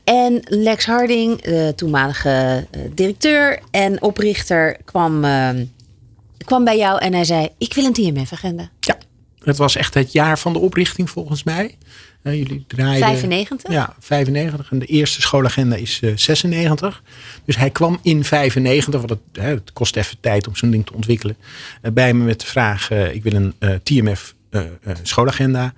En Lex Harding, de toenmalige directeur en oprichter, kwam, kwam bij jou en hij zei: Ik wil een TMF-agenda. ja, het was echt het jaar van de oprichting volgens mij. Eh, jullie draaiden... 95? Ja, 95. En de eerste schoolagenda is eh, 96. Dus hij kwam in 95, want het, hè, het kost even tijd om zo'n ding te ontwikkelen. eh, bij me met de vraag, eh, ik wil een eh, TMF eh, eh, schoolagenda.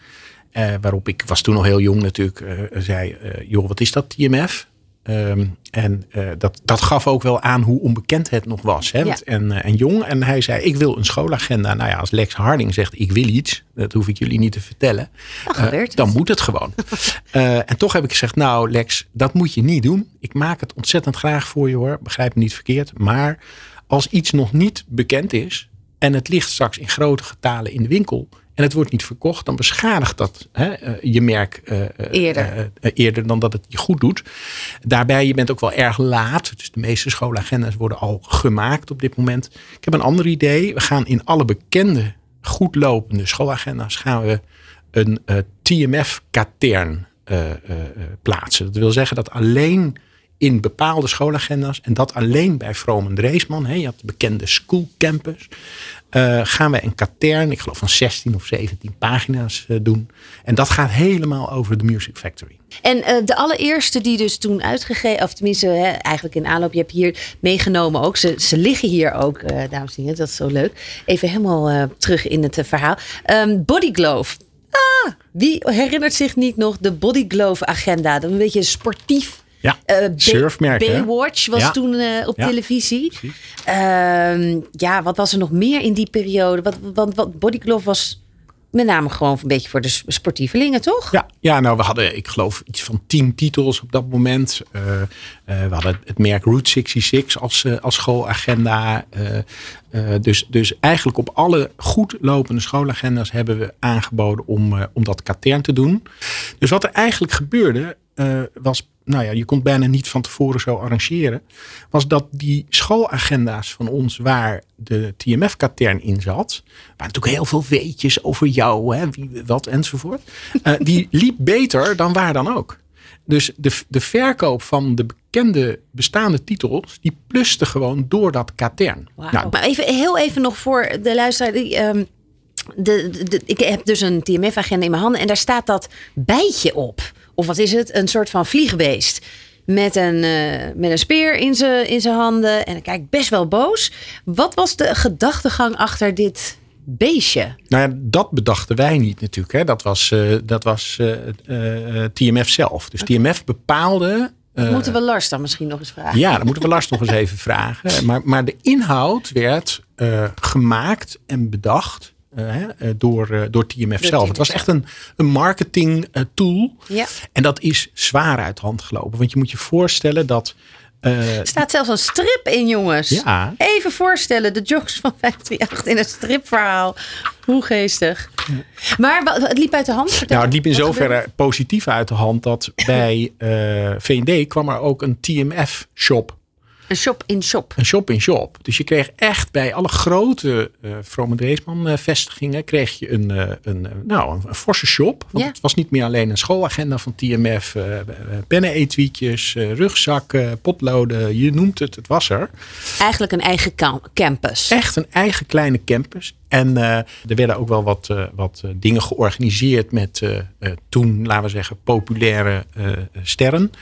Eh, waarop ik, was toen nog heel jong natuurlijk, eh, zei, eh, joh, wat is dat TMF? Ehm, en eh, dat, dat gaf ook wel aan hoe onbekend het nog was. Hè? En, eh, en jong. En hij zei, ik wil een schoolagenda. Nou ja, als Lex Harding zegt, ik wil iets. Dat hoef ik jullie niet te vertellen. Dan Eh, dan moet het gewoon. En toch heb ik gezegd, nou Lex, dat moet je niet doen. Ik maak het ontzettend graag voor je hoor. Begrijp me niet verkeerd. Maar als iets nog niet bekend is, en het ligt straks in grote getalen in de winkel en het wordt niet verkocht, dan beschadigt dat hè, eh, je merk eh, eh, Eerder. eerder dan dat het je goed doet. Daarbij, je bent ook wel erg laat. Dus de meeste schoolagenda's worden al gemaakt op dit moment. Ik heb een ander idee. We gaan in alle bekende, goed lopende schoolagenda's gaan we een TMF-katern plaatsen. Dat wil zeggen dat alleen in bepaalde schoolagenda's en dat alleen bij Vroom en Dreesman, hè, je had de bekende school eh, gaan we een katern, ik geloof van 16 of 17 pagina's eh, doen. En dat gaat helemaal over de Music Factory. En eh, de allereerste die dus toen uitgegeven, of tenminste hè, eigenlijk in aanloop, je hebt hier meegenomen ook. Ze, ze liggen hier ook, dames en heren, dat is zo leuk. Even helemaal terug in het verhaal. Ehm Body Glove. Ah, wie herinnert zich niet nog de Body Glove agenda? Dat een beetje sportief. Ja, hè? Baywatch was Ja. toen eh, op Ja, televisie. Ehm, ja, wat was er nog meer in die periode? Wat, wat, wat Body Glove was met name gewoon een beetje voor de sportievelingen, toch? Ja, ja, nou, we hadden, ik geloof, iets van tien titels op dat moment. Eh, eh, we hadden het merk Route 66 als, als schoolagenda. Dus, dus eigenlijk op alle goed lopende schoolagenda's hebben we aangeboden om, om dat katern te doen. Dus wat er eigenlijk gebeurde, was, nou ja, je kon het bijna niet van tevoren zo arrangeren, was dat die schoolagenda's van ons waar de TMF-katern in zat, waar natuurlijk heel veel weetjes over jou, hè, wie, wat enzovoort, eh, die liep beter dan waar dan ook. Dus de, de verkoop van de bekende bestaande titels, die pluste gewoon door dat katern. Nou, Maar even, heel even nog voor de luisteraar. Die, ehm, de, de, de- ik heb dus een TMF-agenda in mijn handen en daar staat dat bijtje op. Of wat is het? Een soort van vliegbeest. Met een, eh, met een speer in zijn in zijn handen. En dan kijk ik best wel boos. Wat was de gedachtegang achter dit beestje? Nou ja, dat bedachten wij niet natuurlijk. Hè. Dat was, eh, dat was eh, TMF zelf. Dus TMF bepaalde. Moeten we Lars dan misschien nog eens vragen? Ja, dan moeten we Lars nog eens even vragen. Maar, maar de inhoud werd gemaakt en bedacht hè, eh, door, eh, door TMF zelf. Het was echt een, een marketing eh, tool. Ja. En dat is zwaar uit de hand gelopen. Want je moet je voorstellen dat. eh, Er staat zelfs een strip in, jongens. Ja. Even voorstellen, de jogs van 538 in een stripverhaal. Hoe geestig. Maar wa- het liep uit de hand. Vertel. Nou, het liep in zoverre gebeurde? positief uit de hand dat bij eh V&D kwam er ook een TMF-shop. Een shop in shop. Een shop in shop. Dus je kreeg echt bij alle grote uh, Vrome Dreesman vestigingen kreeg je een, eh, een, eh, nou, een, een forse shop. Want Ja. het was niet meer alleen een schoolagenda van TMF. eh pennenetuietjes, rugzakken, potloden, je noemt het, het was er. Eigenlijk een eigen cam- campus. Echt een eigen kleine campus. En eh, er werden ook wel wat, eh, wat eh, dingen georganiseerd met toen, laten we zeggen, populaire sterren.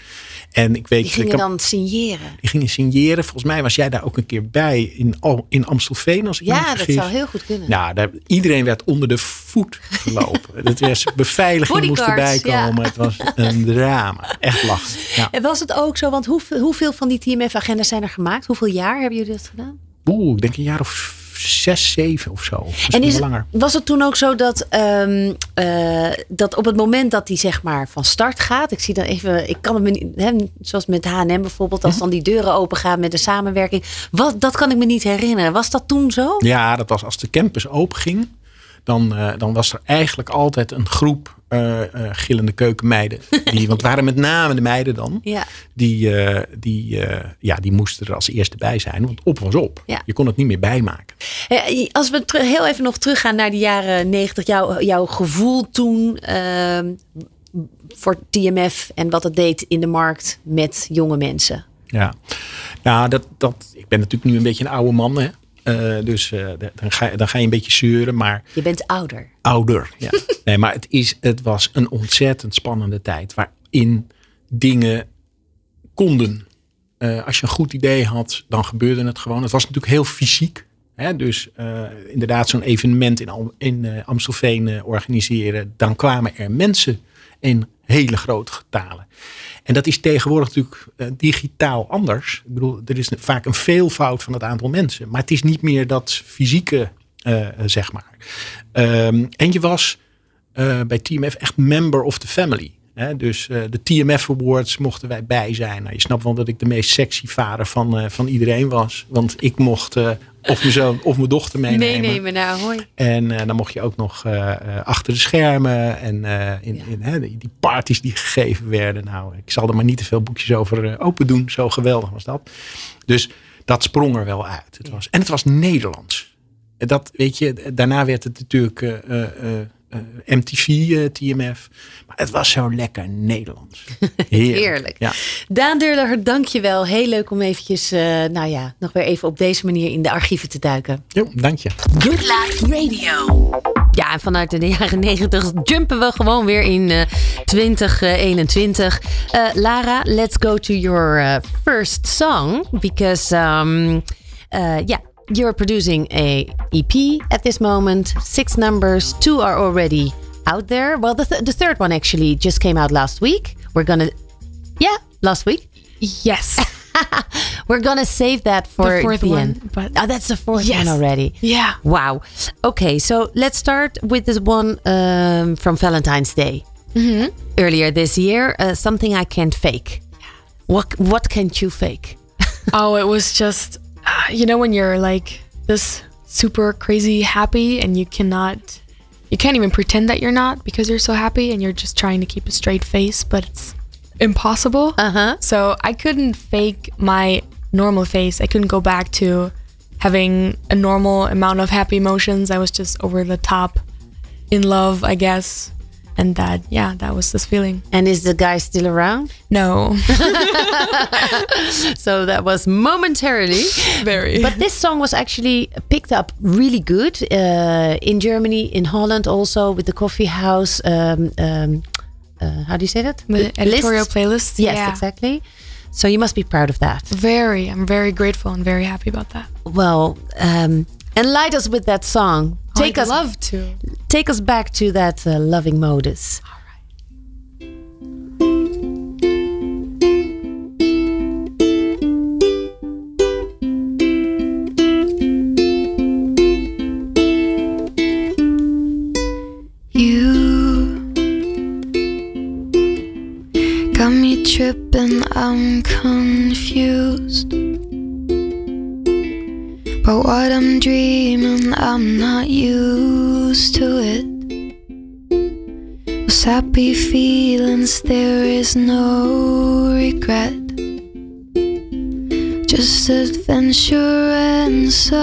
En ik weet, Die gingen ik dan signeren. die gingen signeren. Volgens mij was jij daar ook een keer bij in, in Amstelveen. Als ik me Ja, dat vergis. zou heel goed kunnen. Nou, daar, iedereen werd onder de voet gelopen. Het was beveiliging moest erbij ja. komen. Het was een drama. Echt lachen. Ja. En was het ook zo, want hoeveel, hoeveel van die TMF-agenda's zijn er gemaakt? Hoeveel jaar hebben jullie dat gedaan? Oeh, ik denk een jaar of zes, zeven of zo. Misschien En is wel het, langer. was het toen ook zo dat, ehm, eh, dat op het moment dat die zeg maar van start gaat, ik zie dan even, ik kan het me niet, hè, zoals met H&M bijvoorbeeld, als dan die deuren open gaan met de samenwerking, wat, dat kan ik me niet herinneren. Was dat toen zo? Ja, dat was als de campus openging. Dan, eh, dan was er eigenlijk altijd een groep eh, eh, gillende keukenmeiden. Die, want het waren met name de meiden dan. Ja. Die, die, ja, die moesten er als eerste bij zijn. Want op was op. Ja. Je kon het niet meer bijmaken. Als we heel even nog teruggaan naar de jaren negentig, jouw, jouw gevoel toen ehm, voor TMF en wat het deed in de markt met jonge mensen. Ja, nou, dat, dat, ik ben natuurlijk nu een beetje een oude man. Hè? Eh, dus eh, dan, ga, dan ga je een beetje zeuren. Maar Je bent ouder. ouder. Ja. nee, maar het, is, het was een ontzettend spannende tijd. Waarin dingen konden. Eh, als je een goed idee had, dan gebeurde het gewoon. Het was natuurlijk heel fysiek. Hè? Dus inderdaad, zo'n evenement in, Am- in Amstelveen organiseren. Dan kwamen er mensen in hele grote getalen. En dat is tegenwoordig natuurlijk eh, digitaal anders. Ik bedoel, er is vaak een veelvoud van het aantal mensen. Maar het is niet meer dat fysieke, eh, zeg maar. Ehm, en je was eh, bij TMF echt member of the family. Hè? Dus de TMF Awards mochten wij bij zijn. Nou, je snapt wel dat ik de meest sexy vader van, van iedereen was. Want ik mocht of mijn zoon of mijn dochter meenemen. Meenemen naar Ahoy. En eh, dan mocht je ook nog eh, eh, achter de schermen en in, in hè, die parties die gegeven werden. Nou, ik zal er maar niet te veel boekjes over open doen. Zo geweldig was dat. Dus dat sprong er wel uit. Het was, en het was Nederlands. Dat, weet je, daarna werd het natuurlijk MTV, eh, TMF. Maar het was zo lekker Nederlands. Heerlijk. Heerlijk. Ja. Daan Durler, dank je wel. Heel leuk om eventjes, eh, nou ja, nog weer even op deze manier in de archieven te duiken. Jo, dank je. Good Life Radio. Ja, en vanuit de jaren 90 jumpen we gewoon weer in eh 2021. Eh, Lara, let's go to your uh, first song. Because, um, uh, yeah, you're producing a EP at this moment. Six numbers, two are already out there. Well, the, th- the third one actually just came out last week. We're gonna, yeah, last week. Yes. We're gonna save that for The fourth the one, end. but- oh, that's the fourth Yes. one already. Yeah. Wow. Okay, so let's start with this one um, from Valentine's Day Mm-hmm. earlier this year. Uh, something I can't fake. What What can't you fake? oh, it was just, you know, when you're like this super crazy happy and you cannot, you can't even pretend that you're not because you're so happy and you're just trying to keep a straight face, but it's impossible. Uh huh. So I couldn't fake my normal face. I couldn't go back to having a normal amount of happy emotions. I was just over the top in love, I guess. And that, yeah, that was this feeling. And is the guy still around? No. So that was momentarily. Very. But this song was actually picked up really good uh, in Germany, in Holland also with the coffee house. Um, um, uh, how do you say that? the editorial List? playlist. Yes, yeah. exactly. So you must be proud of that. Very. I'm very grateful and very happy about that. Well, um, enlighten us with that song. Take I'd us, love to. take us back to that uh, loving modus. You got me tripping, I'm confused. But what I'm dreaming, I'm not used to it. Those happy feelings, there is no regret. Just adventure and sunsets.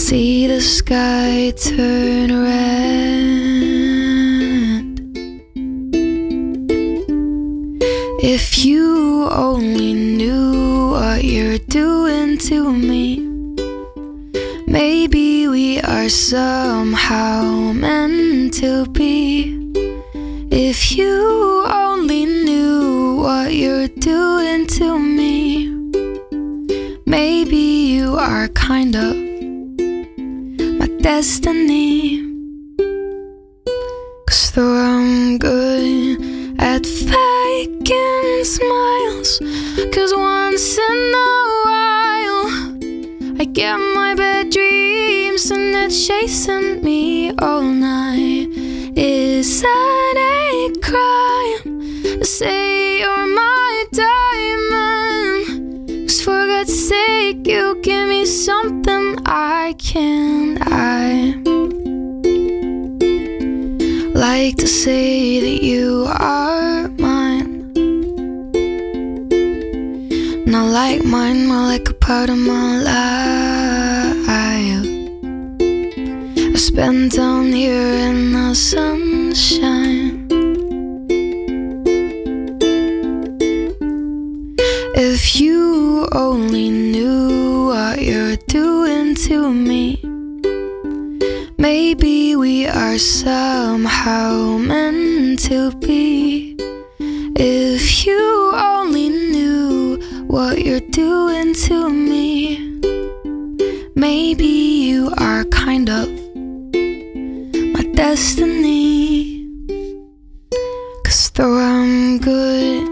See the sky turn red. If you only knew what you're doing to me, maybe we are somehow meant to be. If you only knew what you're doing to me, maybe you are kind of my destiny. Cause though I'm good at faking smiles, cause once in a while I get my bad dreams and they're chasing me all night. Is that a crime say you're my diamond? Cause for God's sake, you give me something I can't. I like to say that you are mine. Not like mine, more like a part of my life. I spent down here in the sunshine. If you only knew what you're doing to me, maybe are somehow meant to be. If you only knew what you're doing to me, maybe you are kind of my destiny. Cause though I'm good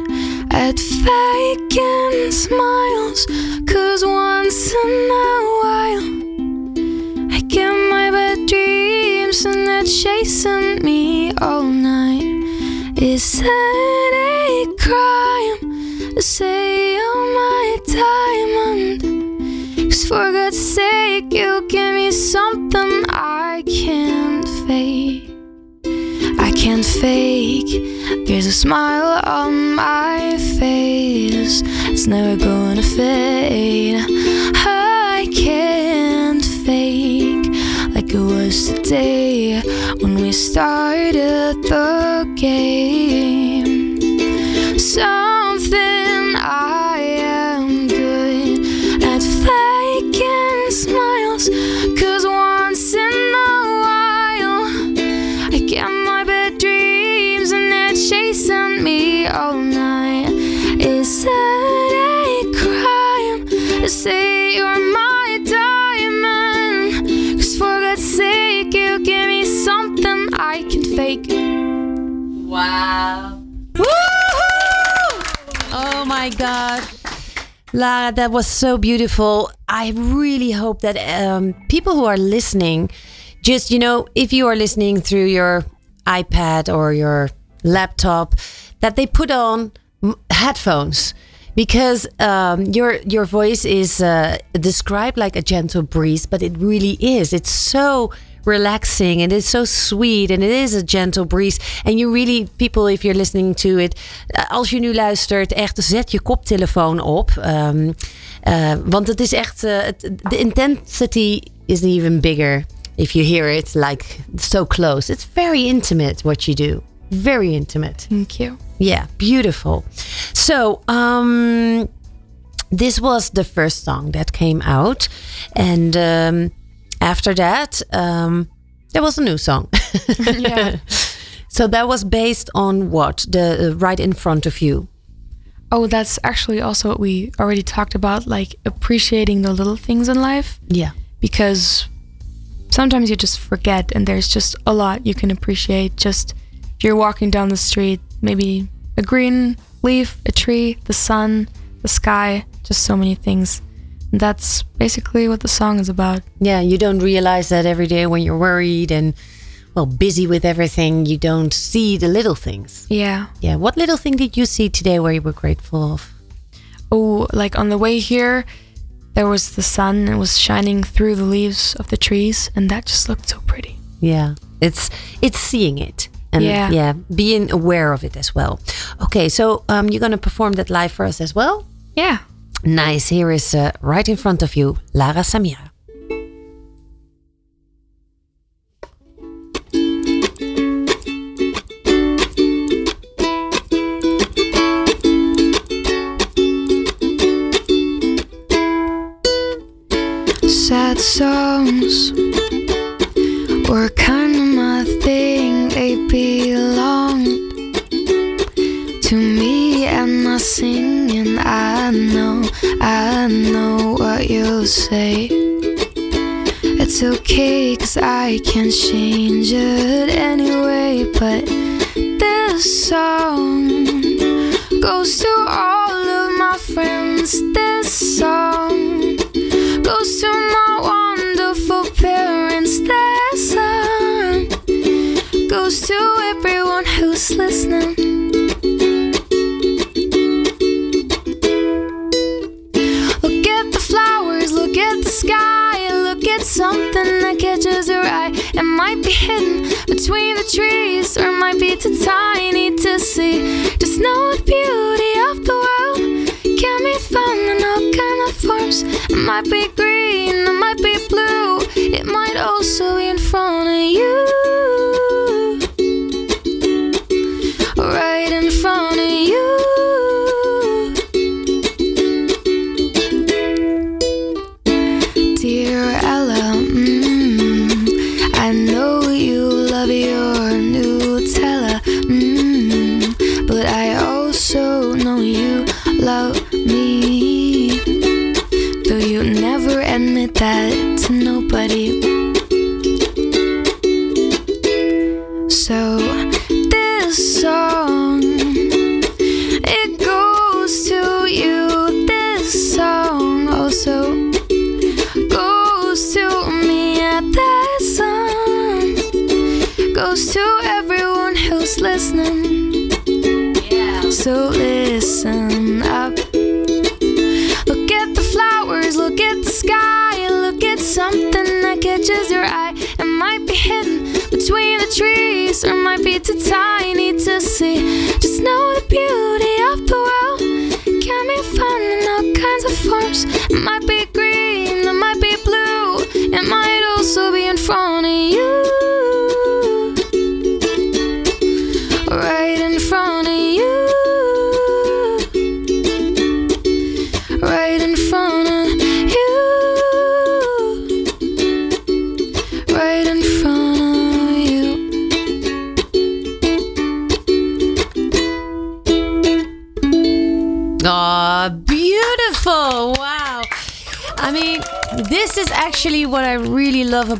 at faking smiles, cause once in a while I get my bad dreams person that's chasing me all night. Is that a crime to say all my diamond? Cause for God's sake, you give me something I can't fake. I can't fake. There's a smile on my face, it's never gonna fade. Was today when we started the game. Something I am good at faking smiles. Cause once in a while, I get my bad dreams and they're chasing me all night. Is it a crime to Wow. Oh my God. Lara, that was so beautiful. I really hope that um, people who are listening, just, you know, if you are listening through your iPad or your laptop, that they put on headphones because um, your your voice is uh, described like a gentle breeze, but it really is. It's so relaxing and it's so sweet and it is a gentle breeze. And you really, people, if you're listening to it, uh, als je nu luistert, echt zet je koptelefoon op. Um, uh, want het is echt, uh, the intensity is even bigger if you hear it like so close. It's very intimate what you do. Very intimate. Thank you. Yeah, beautiful. So, um, this was the first song that came out, and um, after that, um, there was a new song. Yeah. so that was based on what the uh, right in front of you. Oh, that's actually also what we already talked about, like appreciating the little things in life. Yeah, because sometimes you just forget and there's just a lot you can appreciate just if you're walking down the street maybe a green leaf a tree the sun the sky just so many things that's basically what the song is about yeah. You don't realize that every day when you're worried and well busy with everything, you don't see the little things. yeah Yeah. What little thing did you see today where you were grateful of? oh like on the way here there was the sun it was shining through the leaves of the trees and that just looked so pretty Yeah, it's it's seeing it and Yeah. yeah, being aware of it as well. Okay, so um, you're gonna perform that live for us as well. yeah Nice. Here is uh, right in front of you, Lara Samira. Sad songs were kind of my thing. They belonged to me and my singing. I know, what you'll say. It's okay, cause I can change it anyway. But this song goes to all of my friends. This trees, or might be too tiny to see. Just know the beauty of the world can be found in all kind of forms. It might be green,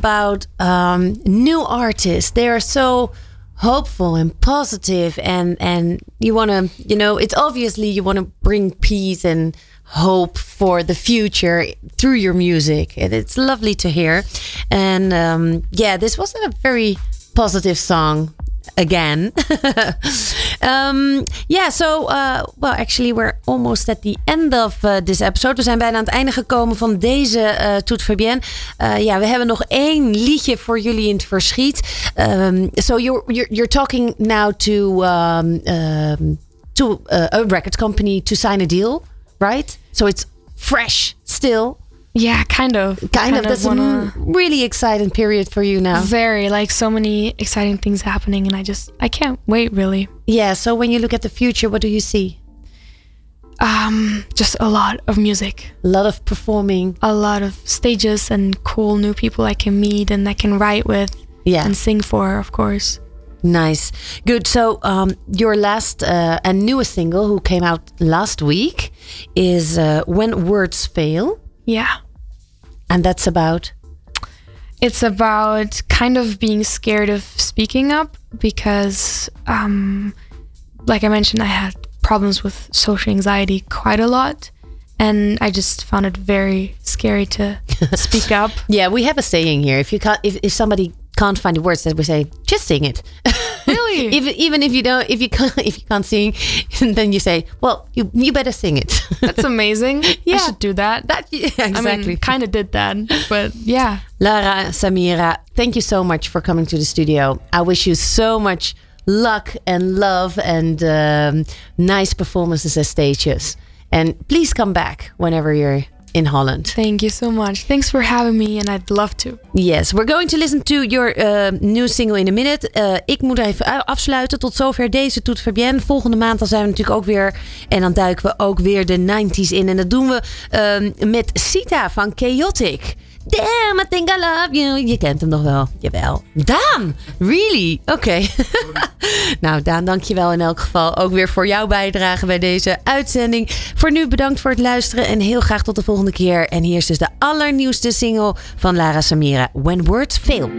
about um, new artists. They are so hopeful and positive and and you want to you know it's obviously you want to bring peace and hope for the future through your music. And it's lovely to hear. And um, yeah this was a very positive song again. um, yeah, so, uh, well, actually, we're almost at the end of uh, this episode. We zijn bijna aan het einde gekomen van deze uh, Toet Fabienne. Uh, ja, we hebben nog één liedje voor jullie in het verschiet. Um, so you're, you're, you're talking now to, um, um, to uh, a record company to sign a deal, right? So it's fresh still. Yeah, kind of. Kind, of. That's a really exciting period for you now. very like so many exciting things happening, and I just I can't wait really. Yeah, so when you look at the future, what do you see? Um, just a lot of music, A lot of performing. a lot of stages, and cool new people I can meet and I can write with Yeah. and sing for, of course. Nice. Good. So, um, your last uh, and newest single, who came out last week, is uh, When Words Fail. Yeah. And that's about. It's about kind of being scared of speaking up because, um, like I mentioned, I had problems with social anxiety quite a lot. And I just found it very scary to speak up. Yeah, we have a saying here. If you can't, if, if somebody can't find the words, that we say, just sing it. Really? even even if you don't, if you can't, if you can't sing, then you say, well, you you better sing it. That's amazing. Yeah. I should do that. that yeah, exactly. I mean, kind of did that, but yeah. Lara, Samira, thank you so much for coming to the studio. I wish you so much luck and love and um, nice performances at stages. And please come back whenever you're in Holland. Thank you so much. Thanks for having me, and I'd love to. Yes, we're going to listen to your uh, new single in a minute. Uh, ik moet even a- afsluiten. Tot zover deze Toet Fabienne. Volgende maand dan zijn we natuurlijk ook weer. En dan duiken we ook weer de 90s in. En dat doen we ehm, met Sita van Chaotic. Damn, I think I love you. Je kent hem nog wel. Jawel. Daan, really? Oké. nou, Daan, dankjewel in elk geval. Ook weer voor jouw bijdrage bij deze uitzending. Voor nu bedankt voor het luisteren. En heel graag tot de volgende keer. En hier is dus de allernieuwste single van Lara Samira. When Words Fail.